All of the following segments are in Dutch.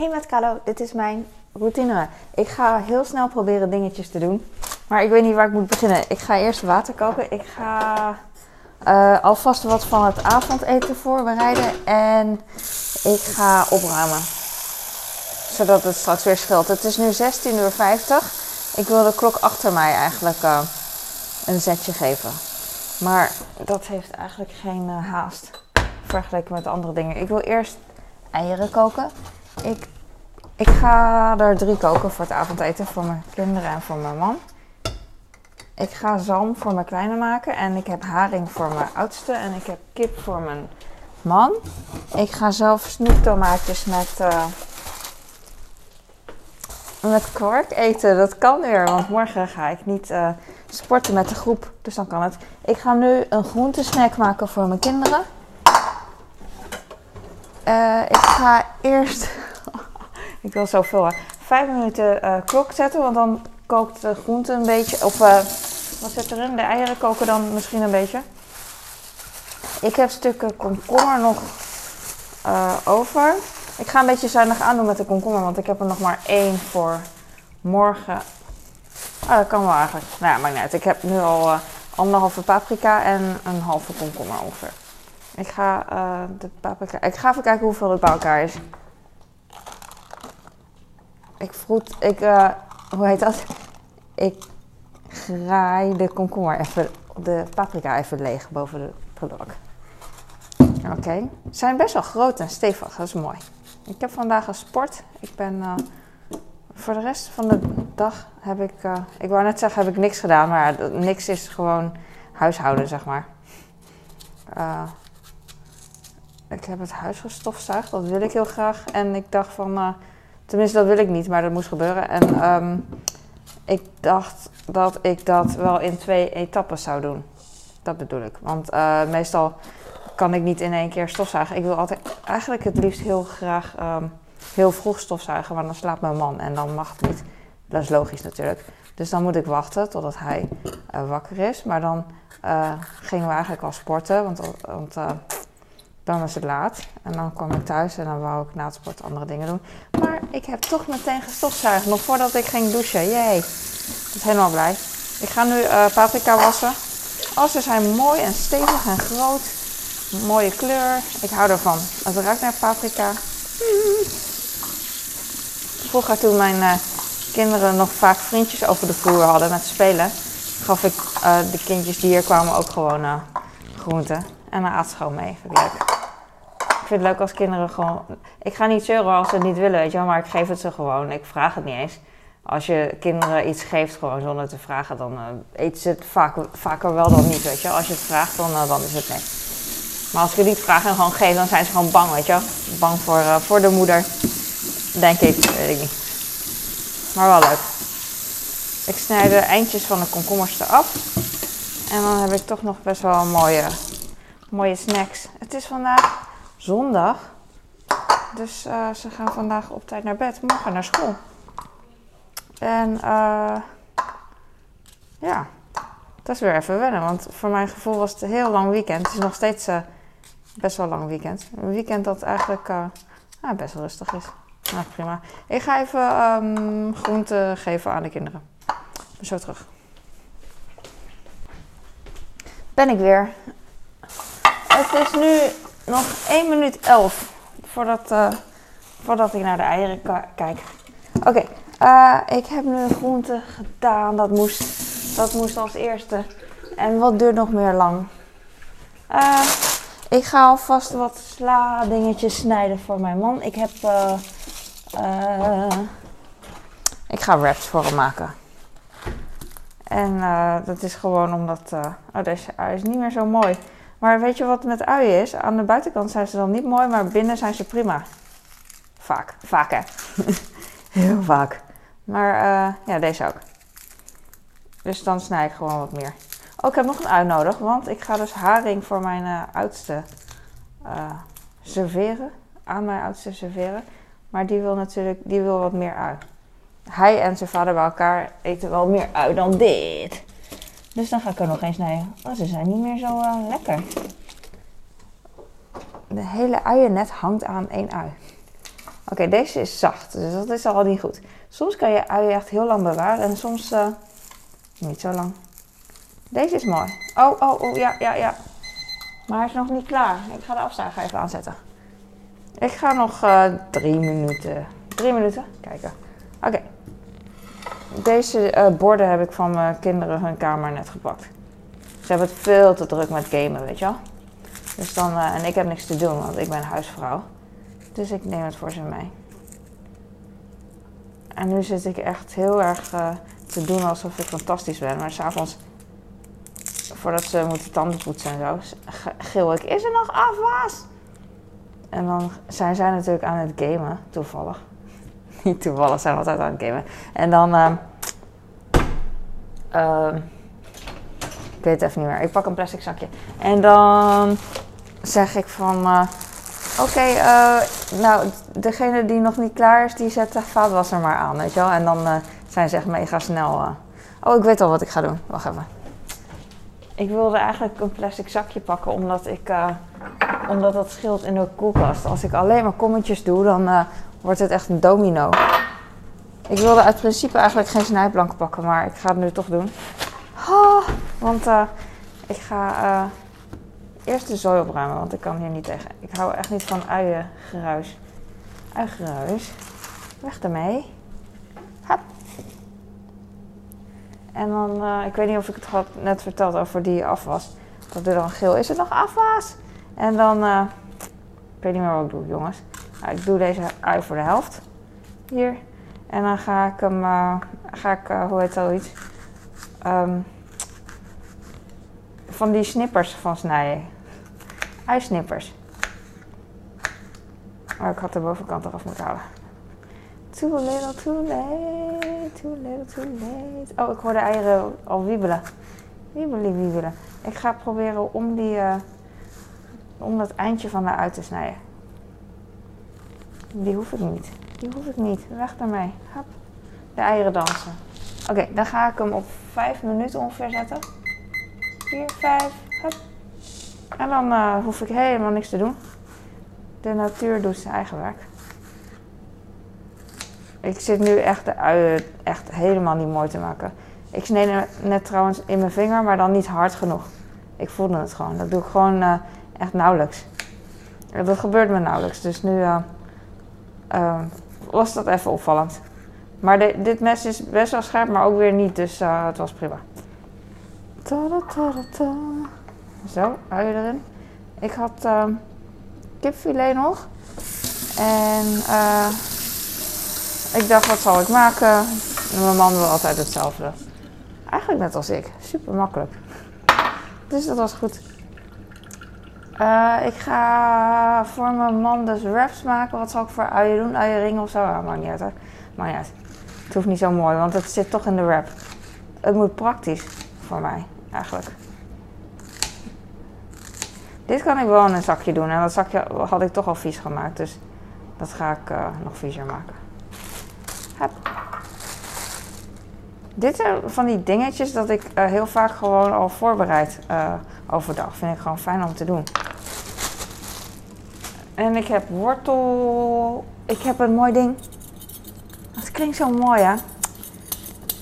Hey met Carlo, dit is mijn routine. Ik ga heel snel proberen dingetjes te doen. Maar ik weet niet waar ik moet beginnen. Ik ga eerst water koken. Ik ga uh, alvast wat van het avondeten voorbereiden. En ik ga opruimen. Zodat het straks weer scheelt. Het is nu 16.50 uur. Ik wil de klok achter mij eigenlijk uh, een zetje geven. Maar dat heeft eigenlijk geen uh, haast. Vergeleken met andere dingen. Ik wil eerst eieren koken. Ik, ik ga er drie koken voor het avondeten. Voor mijn kinderen en voor mijn man. Ik ga zalm voor mijn kleine maken. En ik heb haring voor mijn oudste. En ik heb kip voor mijn man. Ik ga zelf snoeptomaatjes met, uh, met kwark eten. Dat kan weer, want morgen ga ik niet uh, sporten met de groep. Dus dan kan het. Ik ga nu een groentesnack maken voor mijn kinderen. Uh, ik ga eerst. Ik wil zoveel. Hè. Vijf minuten klok zetten, want dan kookt de groente een beetje. Of wat zit erin? De eieren koken dan misschien een beetje. Ik heb stukken komkommer nog uh, over. Ik ga een beetje zuinig aandoen met de komkommer, want ik heb er nog maar één voor morgen. Ah, dat kan wel eigenlijk. Nou ja, maakt niet uit. Ik heb nu al uh, anderhalve paprika en een halve komkommer ongeveer. Ik ga uh, de paprika. Ik ga even kijken hoeveel het bij elkaar is. Ik vroet. Ik. hoe heet dat? Ik graai de komkommer even, de paprika even leeg boven de prullenbak. Oké, ze zijn best wel groot en stevig, dat is mooi. Ik heb vandaag gesport. Ik ben uh, voor de rest van de dag heb ik, uh, ik wou net zeggen heb ik niks gedaan, maar niks is gewoon huishouden zeg maar. Ik heb het huis gestofzuigd, dat wil ik heel graag. En ik dacht van, tenminste dat wil ik niet, maar dat moest gebeuren. En um, ik dacht dat ik dat wel in twee etappes zou doen. Dat bedoel ik. Want uh, meestal kan ik niet in één keer stofzuigen. Ik wil altijd eigenlijk het liefst heel graag um, heel vroeg stofzuigen, maar dan slaapt mijn man en dan mag het niet. Dat is logisch natuurlijk. Dus dan moet ik wachten totdat hij uh, wakker is. Maar dan uh, gingen we eigenlijk al sporten, want, want dan was het laat. En dan kwam ik thuis en dan wou ik na het sport andere dingen doen. Maar ik heb toch meteen gestofzuigd, nog voordat ik ging douchen. Jee, ik ben helemaal blij. Ik ga nu uh, paprika wassen. Oh, ze zijn mooi en stevig en groot. Mooie kleur. Ik hou ervan. Het ruikt naar paprika. Vroeger toen mijn uh, kinderen nog vaak vriendjes over de vloer hadden met spelen, gaf ik uh, de kindjes die hier kwamen ook gewoon groenten. En dan aat mee. Vind. Vind het leuk als kinderen gewoon. Ik ga niet zeuren als ze het niet willen, weet je wel, maar ik geef het ze gewoon. Ik vraag het niet eens. Als je kinderen iets geeft gewoon zonder te vragen, dan uh, eten ze het vaak, vaker wel dan niet, weet je Als je het vraagt, dan, uh, dan is het nee. Maar als ik het niet vraag en gewoon geef, dan zijn ze gewoon bang, weet je. Bang voor, uh, voor de moeder, denk ik, weet ik niet. Maar wel leuk. Ik snij de eindjes van de komkommers eraf. En dan heb ik toch nog best wel mooie mooie snacks. Het is vandaag zondag. Dus uh, ze gaan vandaag op tijd naar bed. Morgen naar school. En uh, ja, dat is weer even wennen. Want voor mijn gevoel was het een heel lang weekend. Het is nog steeds uh, best wel lang weekend. Een weekend dat eigenlijk ah, best wel rustig is. Nou, prima. Ik ga even um, groente geven aan de kinderen. Zo terug. Ben ik weer. Het is nu nog 1 minuut 11 voordat, uh, voordat ik naar de eieren kijk. Oké, uh, ik heb nu een groente gedaan. Dat moest, dat moest als eerste. En wat duurt nog meer lang? Uh, ik ga alvast wat sla dingetjes snijden voor mijn man. Ik heb... ik ga wraps voor hem maken. En dat is gewoon omdat... oh, deze is niet meer zo mooi. Maar weet je wat met uien is? Aan de buitenkant zijn ze dan niet mooi, maar binnen zijn ze prima. Vaak. Vaak hè. Heel vaak. Maar uh, ja, deze ook. Dus dan snij ik gewoon wat meer. Oh, ik heb nog een ui nodig, want ik ga dus haring voor mijn uh, oudste uh, serveren. Aan mijn oudste serveren. Maar die wil natuurlijk, die wil wat meer ui. Hij en zijn vader bij elkaar eten wel meer ui dan dit. Dus dan ga ik er nog eens snijden. Oh, ze zijn niet meer zo uh, lekker. De hele uiennet hangt aan één ui. Oké, deze is zacht, dus dat is al niet goed. Soms kan je uien echt heel lang bewaren en soms uh, niet zo lang. Deze is mooi. Oh, oh, oh, ja, ja, ja. Maar hij is nog niet klaar. Ik ga de afzuiger even aanzetten. Ik ga nog uh, drie minuten. Drie minuten? Kijken. Oké. Deze uh, borden heb ik van mijn kinderen hun kamer net gepakt. Ze hebben het veel te druk met gamen, weet je wel. Dus dan, uh, en ik heb niks te doen, want ik ben huisvrouw. Dus ik neem het voor ze mee. En nu zit ik echt heel erg uh, te doen alsof ik fantastisch ben. Maar s'avonds, voordat ze moeten tanden poetsen en zo, gil ik, is er nog afwas? En dan zijn zij natuurlijk aan het gamen, toevallig. Niet toevallig, zijn altijd aan het gamen. En dan, uh, ik weet het even niet meer. Ik pak een plastic zakje. En dan zeg ik van, uh, oké, uh, nou, degene die nog niet klaar is, die zet de vaatwasser maar aan, weet je wel. En dan uh, zijn ze echt mega snel. oh, ik weet al wat ik ga doen. Wacht even. Ik wilde eigenlijk een plastic zakje pakken, omdat ik, omdat dat scheelt in de koelkast. Als ik alleen maar kommetjes doe, dan wordt het echt een domino. Ik wilde uit principe eigenlijk geen snijplank pakken, maar ik ga het nu toch doen. Want ik ga eerst de zooi opruimen, want ik kan hier niet tegen. Ik hou echt niet van uiengeruis. Uiengeruis. Weg ermee. Hap. En dan, uh, ik weet niet of ik het had net verteld over die afwas. Dat er dan geel is het nog afwas? En dan, ik weet niet meer wat ik doe, jongens. Nou, ik doe deze ui voor de helft. Hier. En dan ga ik hem, uh, ga ik, hoe heet dat iets? Um, van die snippers van snijden. Uisnippers. Oh, ik had de bovenkant eraf moeten halen. Too little, too late, too little, too late. Oh, ik hoor de eieren al wiebelen. Wiebelen, wiebelen. Ik ga proberen om die, uh, om dat eindje van de uit te snijden. Die hoef ik niet. Die hoef ik niet. Weg daarmee. Hop. De eieren dansen. Oké, dan ga ik hem op 5 minuten ongeveer zetten. 4, 5, hop. En dan uh, hoef ik helemaal niks te doen. De natuur doet zijn eigen werk. Ik zit nu echt de echt helemaal niet mooi te maken. Ik sneed net trouwens in mijn vinger, maar dan niet hard genoeg. Ik voelde het gewoon. Dat doe ik gewoon uh, echt nauwelijks. Dat gebeurt me nauwelijks. Dus nu uh, was dat even opvallend. Maar dit mes is best wel scherp, maar ook weer niet. Dus het was prima. Zo, uien erin. Ik had uh, kipfilet nog. En uh, ik dacht, wat zal ik maken? En mijn man wil altijd hetzelfde. Eigenlijk net als ik. Super makkelijk. Dus dat was goed. Uh, ik ga voor mijn man dus wraps maken. Wat zal ik voor uien doen? Uienringen of zo? Ah, maakt niet uit uit. Het hoeft niet zo mooi, want het zit toch in de wrap. Het moet praktisch voor mij, eigenlijk. Dit kan ik wel in een zakje doen. En dat zakje had ik toch al vies gemaakt. Dus dat ga ik uh, nog viezer maken. Dit zijn van die dingetjes dat ik uh, heel vaak gewoon al voorbereid overdag. Vind ik gewoon fijn om te doen. En ik heb wortel. Ik heb een mooi ding. Het klinkt zo mooi, hè?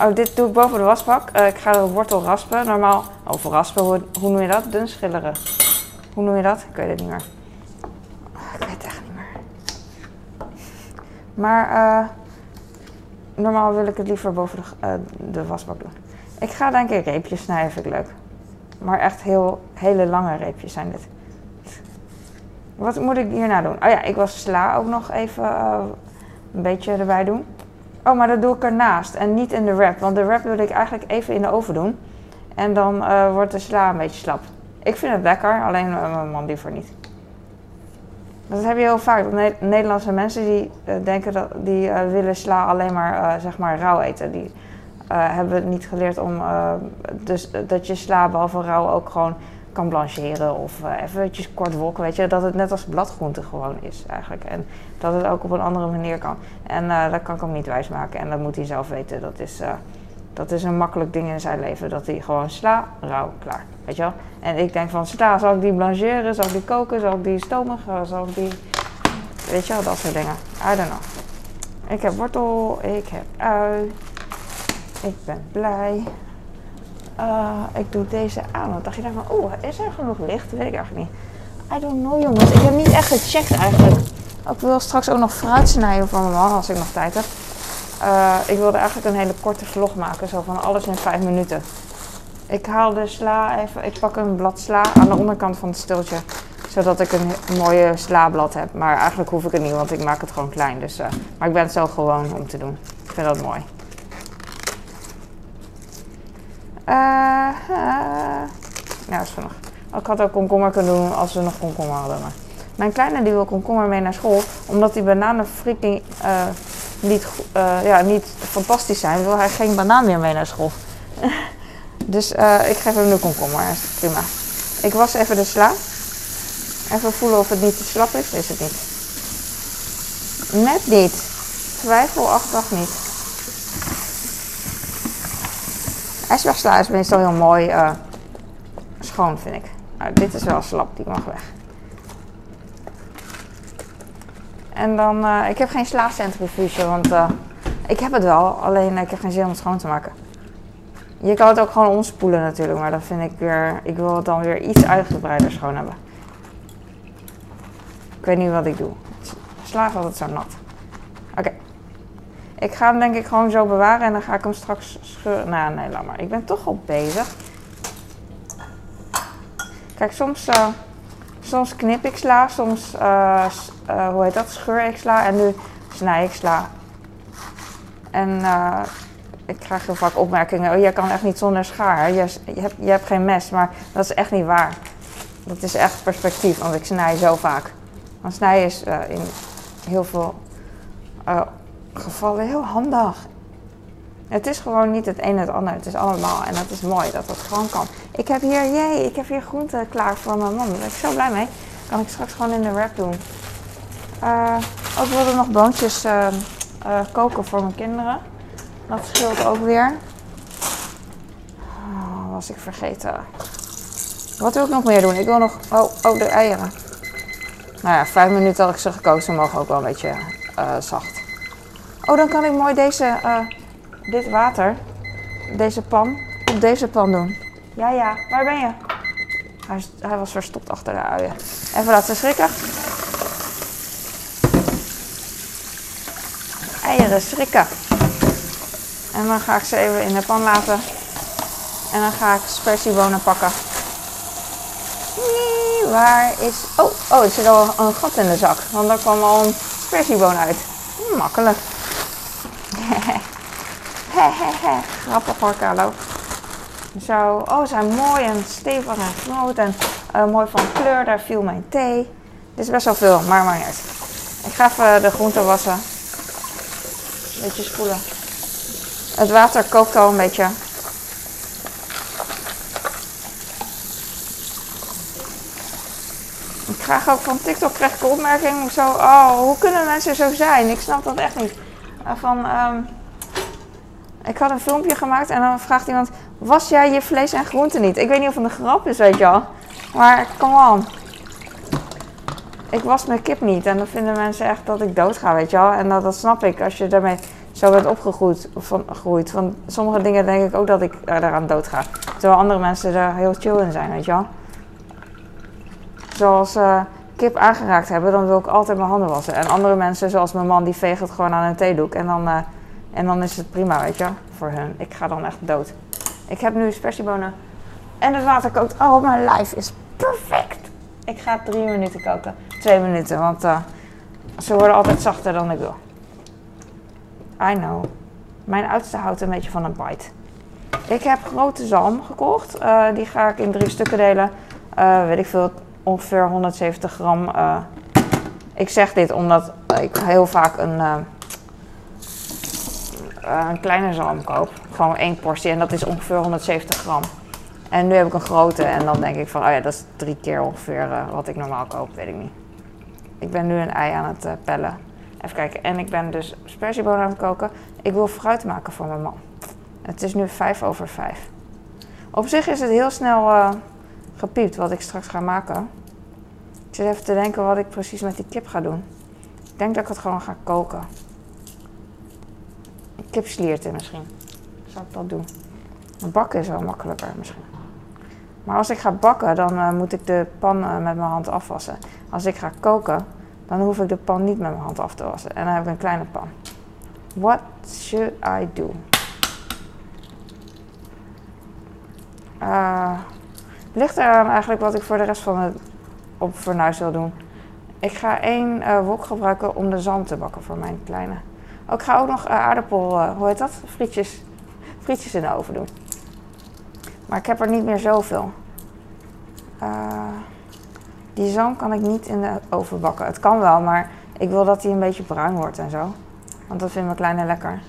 Oh, dit doe ik boven de wasbak. ik ga de wortel raspen. Normaal, over raspen, hoe, noem je dat? Dun schilleren. Hoe noem je dat? Ik weet het niet meer. Ik weet het echt niet meer. Maar uh, normaal wil ik het liever boven de, uh, de, wasbak doen. Ik ga denk ik reepjes snijden, vind ik leuk. Maar echt heel, hele lange reepjes zijn dit. Wat moet ik hierna doen? Oh ja, ik was sla ook nog even uh, een beetje erbij doen. Oh, maar dat doe ik ernaast en niet in de wrap. Want de wrap wil ik eigenlijk even in de oven doen. En dan wordt de sla een beetje slap. Ik vind het lekker, alleen mijn man liever niet. Dat heb je heel vaak. Nederlandse mensen die denken dat die willen sla alleen maar, zeg maar rauw eten. Die hebben niet geleerd om dus, dat je sla behalve rauw ook gewoon kan blancheren of eventjes kort wolken. Weet je, dat het net als bladgroente gewoon is eigenlijk. En dat het ook op een andere manier kan. En dat kan ik hem niet wijsmaken en dat moet hij zelf weten. Dat is, dat is een makkelijk ding in zijn leven. Dat hij gewoon sla, rauw, klaar. Weet je wel? En ik denk van, sla, zal ik die blancheren? Zal ik die koken? Zal ik die stomen? Zal ik die... Weet je wel, dat soort dingen. I don't know. Ik heb wortel, ik heb ui. Ik ben blij. Uh, ik doe deze aan. Want dacht je dan van, oeh, is er genoeg licht? Weet ik eigenlijk niet. I don't know jongens. Ik heb niet echt gecheckt eigenlijk. Ik wil straks ook nog fruit snijden voor mijn man als ik nog tijd heb. Uh, ik wilde eigenlijk een hele korte vlog maken. Zo van alles in vijf minuten. Ik haal de sla even. Ik pak een blad sla aan de onderkant van het stiltje. Zodat ik een mooie slablad heb. Maar eigenlijk hoef ik het niet, want ik maak het gewoon klein. Dus, uh, maar ik ben het zo gewoon om te doen. Ik vind dat mooi. Uh, ja, is genoeg. Ik had ook komkommer kunnen doen als we nog komkommer hadden. Maar mijn kleine die wil komkommer mee naar school. Omdat die bananen freaking uh, niet, ja, niet fantastisch zijn, wil hij geen banaan meer mee naar school. dus ik geef hem nu komkommer. Prima. Ik was even de sla. Even voelen of het niet te slap is. Is het niet. Net niet. Twijfelachtig niet. IJsbergsla is meestal heel mooi uh, schoon, vind ik. Nou, dit is wel slap, die mag weg. En dan, uh, ik heb geen slaafcentrifuge, want uh, ik heb het wel, alleen ik heb geen zin om het schoon te maken. Je kan het ook gewoon omspoelen natuurlijk, maar dan vind ik weer, ik wil het dan weer iets uitgebreider schoon hebben. Ik weet niet wat ik doe. Slaaf altijd zo nat. Oké. Ik ga hem denk ik gewoon zo bewaren en dan ga ik hem straks scheuren. Nou, nee, laat maar. Ik ben toch al bezig. Kijk, soms, uh, soms knip ik sla, soms, uh, hoe heet dat, scheur ik sla en nu snij ik sla. En ik krijg heel vaak opmerkingen, oh, jij kan echt niet zonder schaar. Je, je, hebt, geen mes, maar dat is echt niet waar. Dat is echt perspectief, want ik snij zo vaak. Want snijden is in heel veel gevallen heel handig. Het is gewoon niet het een en het ander. Het is allemaal. En dat is mooi dat dat gewoon kan. Ik heb hier, jee, ik heb hier groenten klaar voor mijn man. Daar ben ik zo blij mee. Kan ik straks gewoon in de wrap doen. Uh, ook wilde nog boontjes uh, uh, koken voor mijn kinderen. Dat scheelt ook weer. Oh, was ik vergeten. Wat wil ik nog meer doen? Ik wil nog. Oh, oh de eieren. Nou ja, vijf minuten had ik ze gekozen. Mogen ook wel een beetje zacht. Oh, dan kan ik mooi deze, uh, dit water, deze pan, op deze pan doen. Ja, ja, waar ben je? Hij, hij was verstopt achter de uien. Even laten schrikken. Eieren schrikken. En dan ga ik ze even in de pan laten. En dan ga ik spersiebonen pakken. Waar is... Oh, oh, er zit al een gat in de zak. Want daar kwam al een spersieboon uit. Makkelijk. Grappig hoor, Carlo. Zo, oh, zijn mooi en stevig en groot en uh, mooi van kleur. Daar viel mijn thee. Dit is best wel veel, maar maar niet Ik ga even de groenten wassen. Een beetje spoelen. Het water kookt al een beetje. Ik krijg ook van TikTok krijg ik opmerking zo, oh, hoe kunnen mensen zo zijn? Ik snap dat echt niet. Van, um, ik had een filmpje gemaakt en dan vraagt iemand: Was jij je vlees en groenten niet? Ik weet niet of het een grap is, weet je wel. Maar come on. Ik was mijn kip niet. En dan vinden mensen echt dat ik dood ga, weet je wel. En dat, dat snap ik als je daarmee zo bent opgegroeid. Van, gegroeid. Van sommige dingen denk ik ook dat ik uh, daaraan dood ga. Terwijl andere mensen er heel chill in zijn, weet je wel. Zoals uh, kip aangeraakt hebben, dan wil ik altijd mijn handen wassen. En andere mensen, zoals mijn man, die vegen het gewoon aan een theedoek. En dan... Uh, en dan is het prima, weet je, voor hun. Ik ga dan echt dood. Ik heb nu spersiebonen en het water kookt. Oh, mijn lijf is perfect. Ik ga drie minuten koken. Twee minuten, want uh, ze worden altijd zachter dan ik wil. I know. Mijn oudste houdt een beetje van een bite. Ik heb grote zalm gekocht. Uh, die ga ik in drie stukken delen. Weet ik veel, ongeveer 170 gram. ik zeg dit omdat ik heel vaak een uh, een kleine zalm koop. Gewoon één portie en dat is ongeveer 170 gram. En nu heb ik een grote en dan denk ik van, oh ja, dat is drie keer ongeveer wat ik normaal koop, weet ik niet. Ik ben nu een ei aan het pellen. Even kijken. En ik ben dus spersiebonen aan het koken. Ik wil fruit maken voor mijn man. Het is nu vijf over vijf. Op zich is het heel snel gepiept wat ik straks ga maken. Ik zit even te denken wat ik precies met die kip ga doen. Ik denk dat ik het gewoon ga koken. Kipslierten misschien. Zal ik dat doen? Bakken is wel makkelijker misschien. Maar als ik ga bakken, dan uh, moet ik de pan uh, met mijn hand afwassen. Als ik ga koken, dan hoef ik de pan niet met mijn hand af te wassen. En dan heb ik een kleine pan. What should I do? Uh, ligt eraan eigenlijk wat ik voor de rest van het op fornuis wil doen. Ik ga één uh, wok gebruiken om de zalm te bakken voor mijn kleine. Oh, ik ga ook nog uh, aardappel, hoe heet dat? Frietjes, frietjes in de oven doen. Maar ik heb er niet meer zoveel. die zalm kan ik niet in de oven bakken. Het kan wel, maar ik wil dat hij een beetje bruin wordt en zo. Want dat vindt mijn kleine lekker.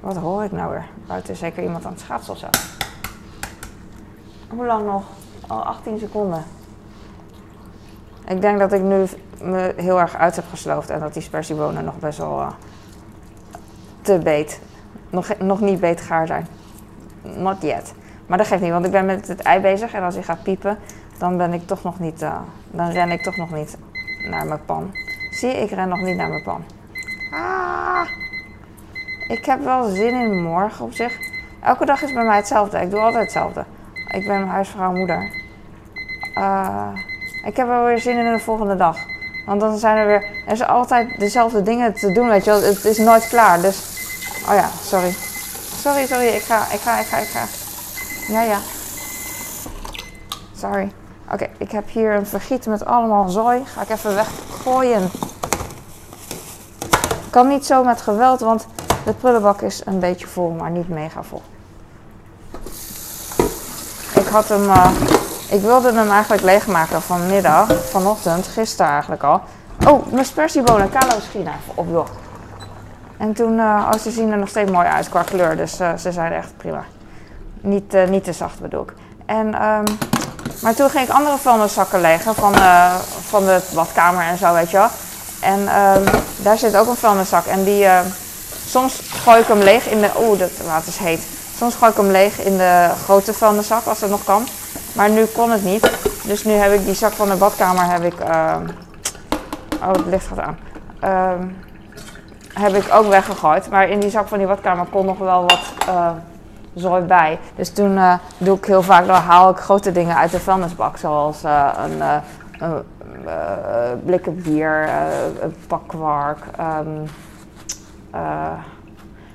Wat hoor ik nou weer? Buiten is zeker iemand aan het schaatsen of zo. Hoe lang nog? Al 18 seconden. Ik denk dat ik nu me heel erg uit heb gesloofd en dat die spersiebonen nog best wel uh, te beet. Nog, nog niet beet gaar zijn. Not yet. Maar dat geeft niet, want ik ben met het ei bezig en als hij gaat piepen, dan ben ik toch nog niet, uh, dan ren ik toch nog niet naar mijn pan. Zie je, ik ren nog niet naar mijn pan. Ah, ik heb wel zin in morgen op zich. Elke dag is bij mij hetzelfde. Ik doe altijd hetzelfde. Ik ben huisvrouw moeder. Uh, ik heb wel weer zin in de volgende dag. Want dan zijn er weer. Er zijn altijd dezelfde dingen te doen, weet je wel. Het is nooit klaar. Dus. Oh ja, sorry. Sorry, sorry. Ik ga, ik ga, ik ga, ik ga. Ja, ja. Sorry. Oké, ik heb hier een vergiet met allemaal zooi. Ga ik even weggooien. Kan niet zo met geweld, want de prullenbak is een beetje vol, maar niet mega vol. Ik had hem. Uh, ik wilde hem eigenlijk leegmaken vanmiddag, vanochtend, gisteren eigenlijk al. Oh, mijn spersiebonen, kalo schiena op joh. En toen, uh, oh, ze zien er nog steeds mooi uit qua kleur, dus uh, ze zijn echt prima. Niet, niet te zacht bedoel ik. En, um, maar toen ging ik andere vuilniszakken leggen van, van de badkamer en zo, weet je wel. En um, daar zit ook een vuilniszak. En die, soms gooi ik hem leeg in de... Oeh, dat water is heet. Soms gooi ik hem leeg in de grote vuilniszak als dat nog kan. Maar nu kon het niet. Dus nu heb ik die zak van de badkamer heb ik. Uh, oh, het licht gaat aan. Uh, heb ik ook weggegooid. Maar in die zak van die badkamer kon nog wel wat uh, zooi bij. Dus toen uh, doe ik heel vaak, dan haal ik grote dingen uit de vuilnisbak. Zoals een, een blikken bier, een pak kwark. Um,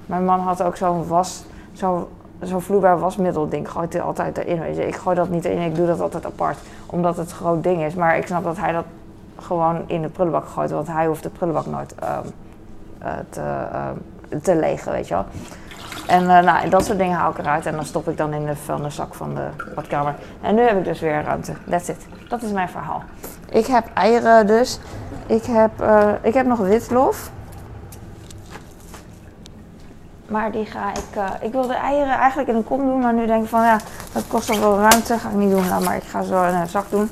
mijn man had ook zo'n was, zo'n zo'n vloeibaar wasmiddel ding gooit hij altijd erin. Ik gooi dat niet in, ik doe dat altijd apart. Omdat het een groot ding is. Maar ik snap dat hij dat gewoon in de prullenbak gooit. Want hij hoeft de prullenbak nooit um, te, uh, te legen, weet je wel. En uh, nou, dat soort dingen haal ik eruit en dan stop ik dan in de vuilniszak van de badkamer. En nu heb ik dus weer ruimte. That's it. Dat is mijn verhaal. Ik heb eieren dus. Ik heb, uh, ik heb nog witlof. Maar die ga ik. Uh, ik wil de eieren eigenlijk in een kom doen. Maar nu denk ik van ja, dat kost toch wel ruimte. Ga ik niet doen. Nou, maar ik ga zo in een zak doen.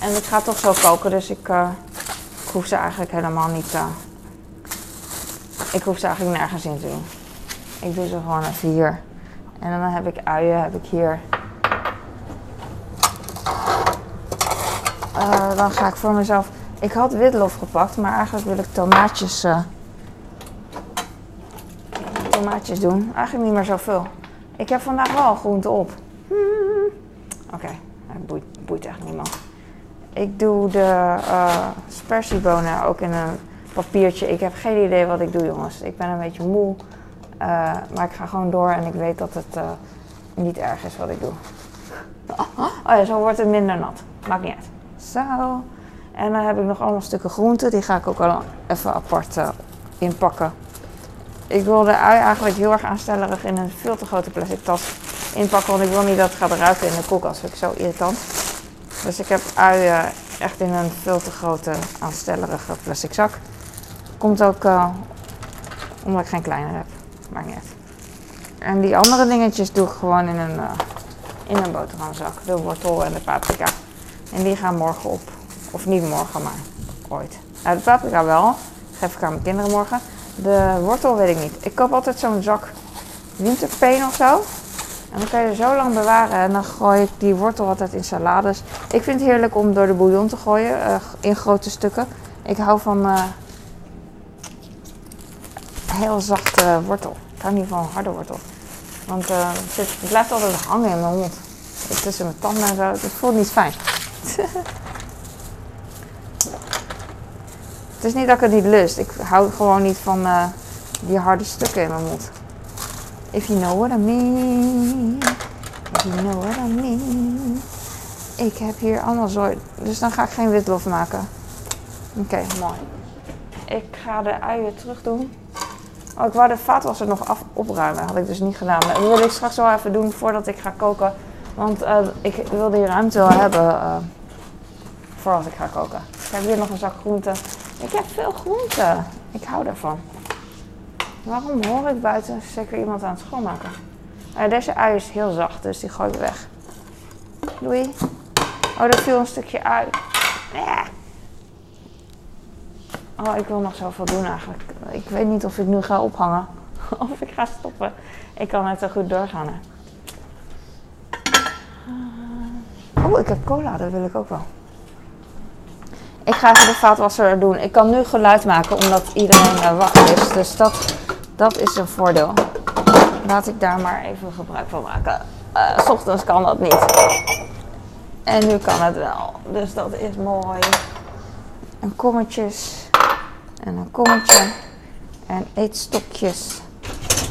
En ik ga toch zo koken. Dus ik, uh, ik hoef ze eigenlijk helemaal niet. Uh, ik hoef ze eigenlijk nergens in te doen. Ik doe ze gewoon even hier. En dan heb ik uien, heb ik hier. dan ga ik voor mezelf. Ik had witlof gepakt, maar eigenlijk wil ik tomaatjes tomaatjes doen. Eigenlijk niet meer zoveel. Ik heb vandaag wel groente op. Hmm. Oké, okay. boeit, echt niemand. Ik doe de uh, spersiebonen ook in een papiertje. Ik heb geen idee wat ik doe, jongens. Ik ben een beetje moe. Uh, maar ik ga gewoon door en ik weet dat het uh, niet erg is wat ik doe. Oh ja, zo wordt het minder nat. Maakt niet uit. Zo. En dan heb ik nog allemaal stukken groente. Die ga ik ook wel even apart inpakken. Ik wil de ui eigenlijk heel erg aanstellerig in een veel te grote plastic tas inpakken. Want ik wil niet dat het gaat ruiken in de koelkast. Vind ik zo irritant. Dus ik heb uien echt in een veel te grote aanstellerige plastic zak. Komt ook uh, omdat ik geen kleine heb. Maakt niet. En die andere dingetjes doe ik gewoon in een, uh, in een boterhamzak. De wortel en de paprika. En die gaan morgen op. Of niet morgen, maar ooit. Nou, de paprika wel. geef ik aan mijn kinderen morgen. De wortel weet ik niet. Ik koop altijd zo'n zak winterpeen of zo. En dan kan je er zo lang bewaren. En dan gooi ik die wortel altijd in salades. Ik vind het heerlijk om door de bouillon te gooien. Uh, in grote stukken. Ik hou van uh, heel zachte wortel. Ik hou niet van harde wortel. Want uh, het, zit, het, blijft altijd hangen in mijn mond. Tussen mijn tanden en zo. Het voelt niet fijn. het is niet dat ik het niet lust. Ik hou gewoon niet van uh, die harde stukken in mijn mond. If you know what I mean. If you know what I mean. Ik heb hier allemaal zooi. Dus dan ga ik geen witlof maken. Oké, mooi. Ik ga de uien terug doen. Oh, ik wou de vaatwasser nog af opruimen. Had ik dus niet gedaan. Dat wil ik straks wel even doen voordat ik ga koken. Want uh, ik wil die ruimte wel hebben uh, voor als ik ga koken. Ik heb hier nog een zak groenten. Ik heb veel groenten. Ik hou daarvan. Waarom hoor ik buiten zeker iemand aan het schoonmaken? Uh, deze ui is heel zacht, dus die gooi ik weg. Doei. Oh, er viel een stukje uit. Ja. Oh, ik wil nog zoveel doen eigenlijk. Ik weet niet of ik nu ga ophangen. Of ik ga stoppen. Ik kan net zo goed doorgaan. Oh, ik heb cola. Dat wil ik ook wel. Ik ga even de vaatwasser doen. Ik kan nu geluid maken omdat iedereen uh, wakker is. Dus dat, dat is een voordeel. Laat ik daar maar even gebruik van maken. Uh, s ochtends kan dat niet. En nu kan het wel. Dus dat is mooi. En kommetjes. En een kommetje. En eetstokjes.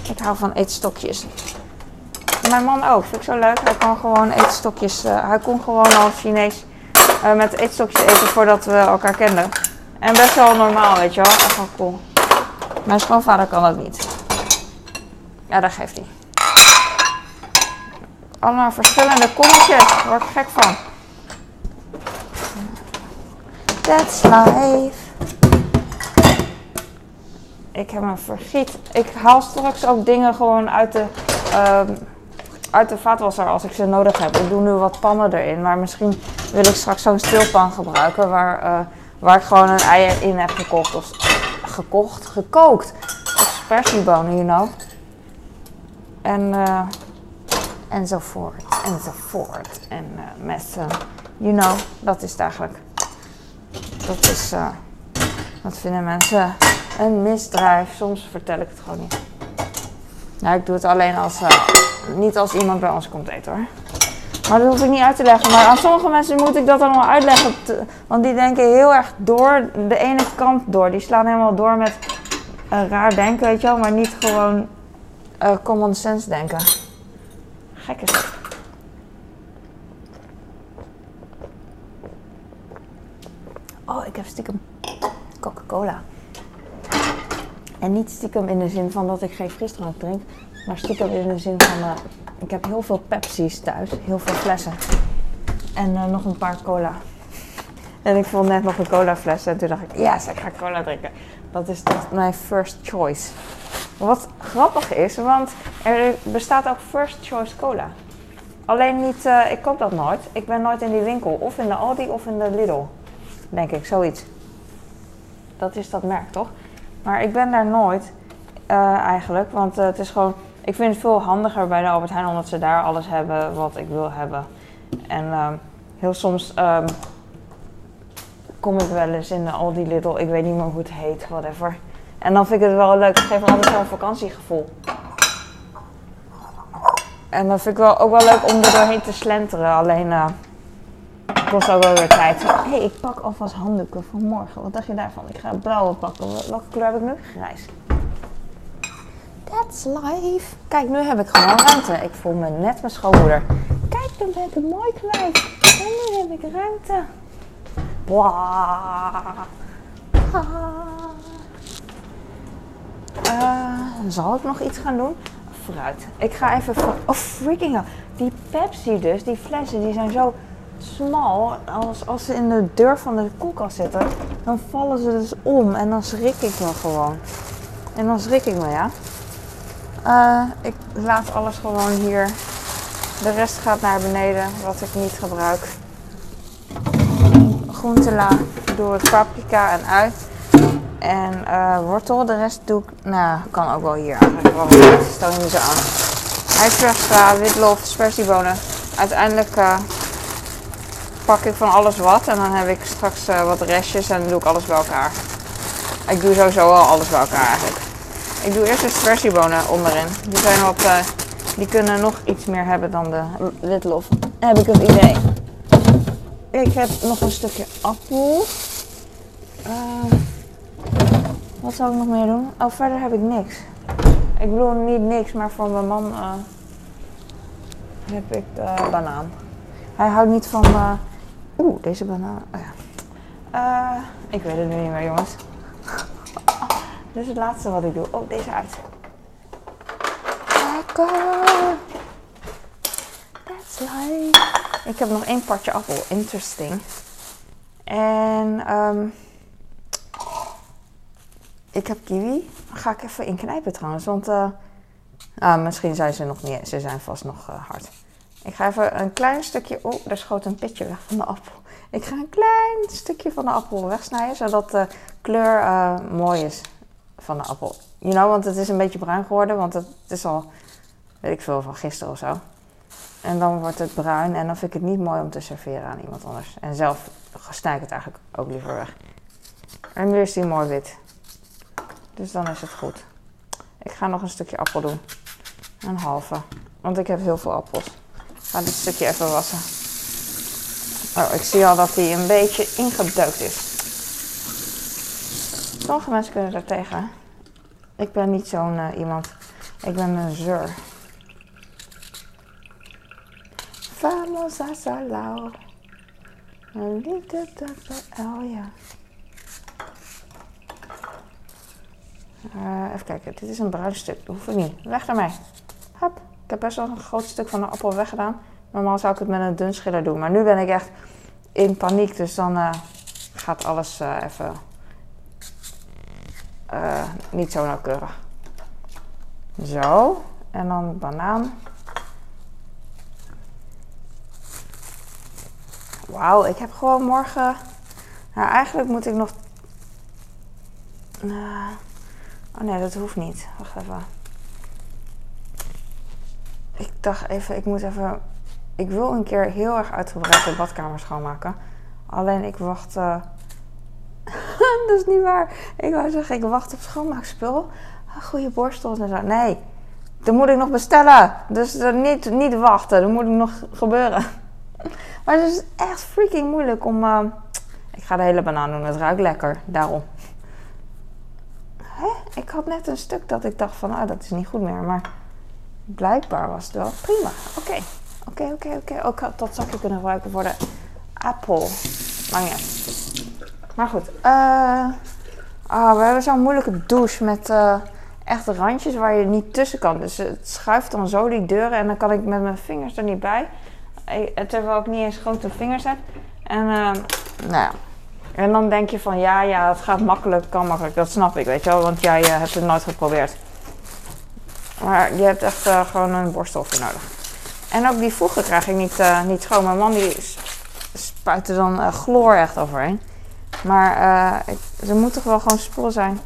Ik hou van eetstokjes. Mijn man ook. Vind ik zo leuk. Hij kan gewoon eetstokjes. Uh, hij kon gewoon al Chinees uh, met eetstokjes eten voordat we elkaar kenden. En best wel normaal, weet je wel. Echt wel cool. Mijn schoonvader kan dat niet. Ja, dat geeft hij. Allemaal verschillende kommetjes. Word ik gek van. That's life. Ik heb een vergiet. Ik haal straks ook dingen gewoon uit de, uh, uit de vaatwasser als ik ze nodig heb. Ik doe nu wat pannen erin. Maar misschien wil ik straks zo'n stilpan gebruiken. Waar, uh, waar ik gewoon een ei in heb gekocht. Of gekocht, gekookt. Of spersiebonen, you know. En, uh, enzovoort, enzovoort. En uh, met, you know, dat is het eigenlijk. Dat is, dat vinden mensen een misdrijf. Soms vertel ik het gewoon niet. Nou, ik doe het alleen als, niet als iemand bij ons komt eten hoor. Maar dat hoef ik niet uit te leggen. Maar aan sommige mensen moet ik dat allemaal uitleggen. want die denken heel erg door de ene kant door. Die slaan helemaal door met raar denken, weet je wel. Maar niet gewoon uh, common sense denken. Gek is. Oh, ik heb stiekem Coca-Cola. En niet stiekem in de zin van dat ik geen frisdrank drink. Maar stiekem in de zin van... Uh, ik heb heel veel Pepsi's thuis. Heel veel flessen. En uh, nog een paar cola. En ik vond net nog een cola fles. En toen dacht ik, yes, ik ga cola drinken. Dat is toch mijn first choice. Wat grappig is, want er bestaat ook first choice cola. Alleen niet, uh, ik koop dat nooit. Ik ben nooit in die winkel. Of in de Aldi of in de Lidl. Denk ik, zoiets. Dat is dat merk, toch? Maar ik ben daar nooit eigenlijk. Want het is gewoon... Ik vind het veel handiger bij de Albert Heijn. Omdat ze daar alles hebben wat ik wil hebben. En uh, heel soms um, kom ik wel eens in de Aldi Lidl. Ik weet niet meer hoe het heet, whatever. En dan vind ik het wel leuk. Het geeft me altijd zo'n vakantiegevoel. En dan vind ik wel, ook wel leuk om er doorheen te slenteren. Alleen uh, kost ook wel weer tijd. Hé, hey, ik pak alvast handdoeken voor morgen. Wat dacht je daarvan? Ik ga blauwe pakken. Welke kleur heb ik nu? Grijs. That's life. Kijk, nu heb ik gewoon ruimte. Ik voel me net mijn schoonmoeder. Kijk, dan ben ik een mooi kwijt. En nu heb ik ruimte. Bwah. Uh, zal ik nog iets gaan doen? Fruit. Ik ga even... Oh, freaking hell. Die Pepsi dus, die flessen, die zijn zo smal. Als, als ze in de deur van de koelkast zitten, dan vallen ze dus om. En dan schrik ik me gewoon. En dan schrik ik me, ja. Uh, ik laat alles gewoon hier. De rest gaat naar beneden, wat ik niet gebruik. Groentela doe ik paprika en uit. En uh, wortel, de rest doe ik, nou, kan ook wel hier eigenlijk. Waarom stel je niet zo aan? Ijsbergsla, witlof, spersiebonen. Uiteindelijk uh, pak ik van alles wat en dan heb ik straks eh, wat restjes en doe ik alles bij elkaar. Ik doe sowieso wel alles bij elkaar eigenlijk. Ik doe eerst de spersiebonen onderin. Die zijn wat, eh, die kunnen nog iets meer hebben dan de witlof. Heb ik het idee. Ik heb nog een stukje appel. Eh, wat zou ik nog meer doen? Oh, verder heb ik niks. Ik bedoel niet niks, maar voor mijn man eh, heb ik de banaan. Hij houdt niet van. eh, Oeh, deze banaan. Oh ik weet het nu niet meer, jongens. Dit is het laatste wat ik doe. Oh, deze uit. Lekker. That's life. Ik heb nog één partje appel. Interesting. En ehm ik heb kiwi. Ga ik even inknijpen trouwens. Want eh, ah, misschien zijn ze nog niet. Ze zijn vast nog eh, hard. Ik ga even een klein stukje. Oh, daar schoot een pitje weg van de appel. Ik ga een klein stukje van de appel wegsnijden. Zodat de kleur eh, mooi is van de appel. You know, want het is een beetje bruin geworden. Want het is al, weet ik veel, van gisteren of zo. En dan wordt het bruin. En dan vind ik het niet mooi om te serveren aan iemand anders. En zelf snij ik het eigenlijk ook liever weg. En nu is die mooi wit. Dus dan is het goed. Ik ga nog een stukje appel doen. Een halve. Want ik heb heel veel appels. Ik ga dit stukje even wassen. Oh, ik zie al dat hij een beetje ingedeukt is. Sommige mensen kunnen daar tegen. Ik ben niet zo'n eh, iemand. Ik ben een zeur. Vamos a Salau. Een liefde ja. Eh, even kijken, dit is een bruin stuk. Hoef ik niet. Weg ermee. Hup. Ik heb best wel een groot stuk van de appel weggedaan. Normaal zou ik het met een dun schiller doen. Maar nu ben ik echt in paniek. Dus dan eh, gaat alles even eh, niet zo nauwkeurig. Zo. En dan banaan. Wauw, ik heb gewoon morgen. Nou, eigenlijk moet ik nog. Eh, oh nee, dat hoeft niet. Wacht even. Ik dacht even, ik moet even. Ik wil een keer heel erg uitgebreid de badkamer schoonmaken. Alleen ik wacht. Dat is niet waar. Ik wou zeggen, ik wacht op schoonmaakspul. Ah, Goede borstels en zo. Nee, dat moet ik nog bestellen. Dus eh, niet, niet wachten, dat moet nog gebeuren. Maar het is echt freaking moeilijk om. eh, Ik ga de hele banaan doen, het ruikt lekker. Daarom. Ik had net een stuk dat ik dacht van, ah, dat is niet goed meer. Maar blijkbaar was het wel prima. Oké, oké, oké, oké. Ook dat zakje kunnen gebruiken voor de appel. Maar uit. Maar goed. eh ah, we hebben zo'n moeilijke douche met eh, echt randjes waar je niet tussen kan. Dus het schuift dan zo die deuren en dan kan ik met mijn vingers er niet bij. Eh, Terwijl ik niet eens grote vingers heb. En, nou ja. en dan denk je van ja, ja, het gaat makkelijk, kan makkelijk. Dat snap ik, weet je wel. Want jij hebt het nooit geprobeerd. Maar je hebt echt gewoon een borstel voor nodig. En ook die voegen krijg ik niet, eh, niet schoon. Mijn man die s- spuit er dan chloor echt overheen. Maar eh, ze moeten toch wel gewoon spul zijn.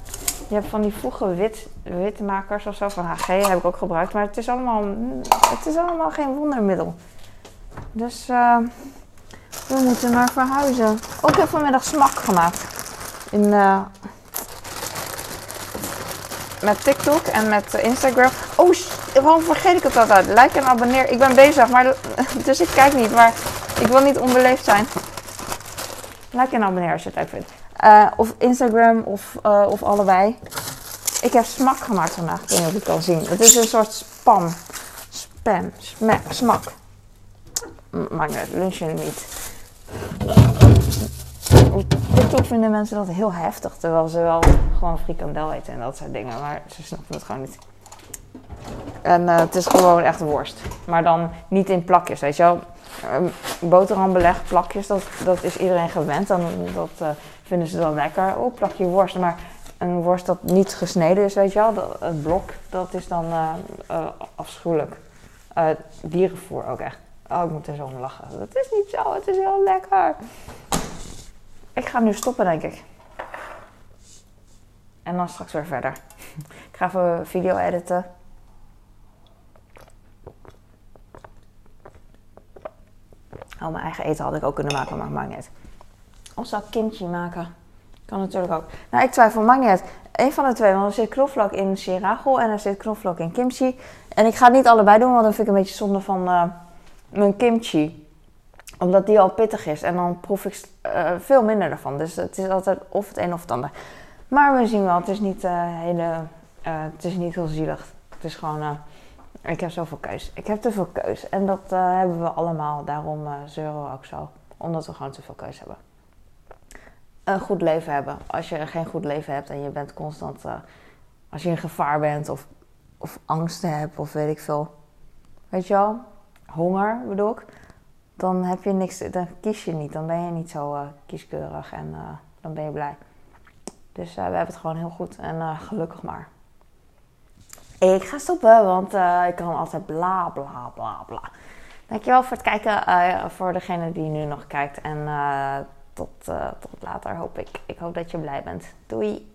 Je hebt van die voegen wit, witmakers of zo van HG heb ik ook gebruikt. Maar het is allemaal, het is allemaal geen wondermiddel. Dus eh, we moeten maar verhuizen. Ook heb vanmiddag smak gemaakt. In, eh, met TikTok en met Instagram. Oh, waarom vergeet ik het altijd? Like en abonneer. Ik ben bezig, maar, dus ik kijk niet. Maar ik wil niet onbeleefd zijn. Like en abonneer als je het leuk vindt. Eh, of Instagram of, eh, of allebei. Ik heb smak gemaakt vandaag. Ik weet niet of je het kan zien. Het is een soort spam. Spam. Sma- smak. M- Maakt niet. Lunchen niet. Op TikTok vinden mensen dat heel heftig. Terwijl ze wel gewoon frikandel eten en dat soort dingen. Maar ze snappen het gewoon niet. En eh, het is gewoon echt worst. Maar dan niet in plakjes, weet je wel. Ehm, boterhambeleg, plakjes, dat, dat is iedereen gewend. Dan, dat eh, vinden ze dan lekker. Oh, plakje worst. Maar een worst dat niet gesneden is, weet je wel. Dat, het blok, dat is dan eh, eh, afschuwelijk. Eh, dierenvoer ook echt. Oh, ik moet er zo om lachen. Dat is niet zo, het is heel lekker. Ik ga nu stoppen, denk ik. En dan straks weer verder. Ik ga even video editen. Oh, mijn eigen eten had ik ook kunnen maken, maar niet uit. Of zou ik kimchi maken? Kan natuurlijk ook. Nou, ik twijfel, maakt niet. Eén van de twee, want er zit knoflook in shirago en er zit knoflook in kimchi. En ik ga het niet allebei doen, want dan vind ik een beetje zonde van uh, mijn kimchi. Omdat die al pittig is en dan proef ik uh, veel minder ervan. Dus het is altijd of het een of het ander. Maar we zien wel, het is niet, uh, hele, het is niet heel zielig. Het is gewoon, ik heb zoveel keus. Ik heb te veel keus. En dat hebben we allemaal, daarom zeuren we ook zo. Omdat we gewoon te veel keus hebben een goed leven hebben. Als je geen goed leven hebt en je bent constant, uh, als je in gevaar bent of, of angsten hebt of weet ik veel, weet je wel, honger bedoel ik, dan heb je niks, dan kies je niet, dan ben je niet zo uh, kieskeurig en uh, dan ben je blij. Dus we hebben het gewoon heel goed en gelukkig maar. Ik ga stoppen, want ik kan altijd bla bla bla bla. Dankjewel voor het kijken, voor degene die nu nog kijkt en tot, uh, tot later hoop ik. Ik hoop dat je blij bent. Doei!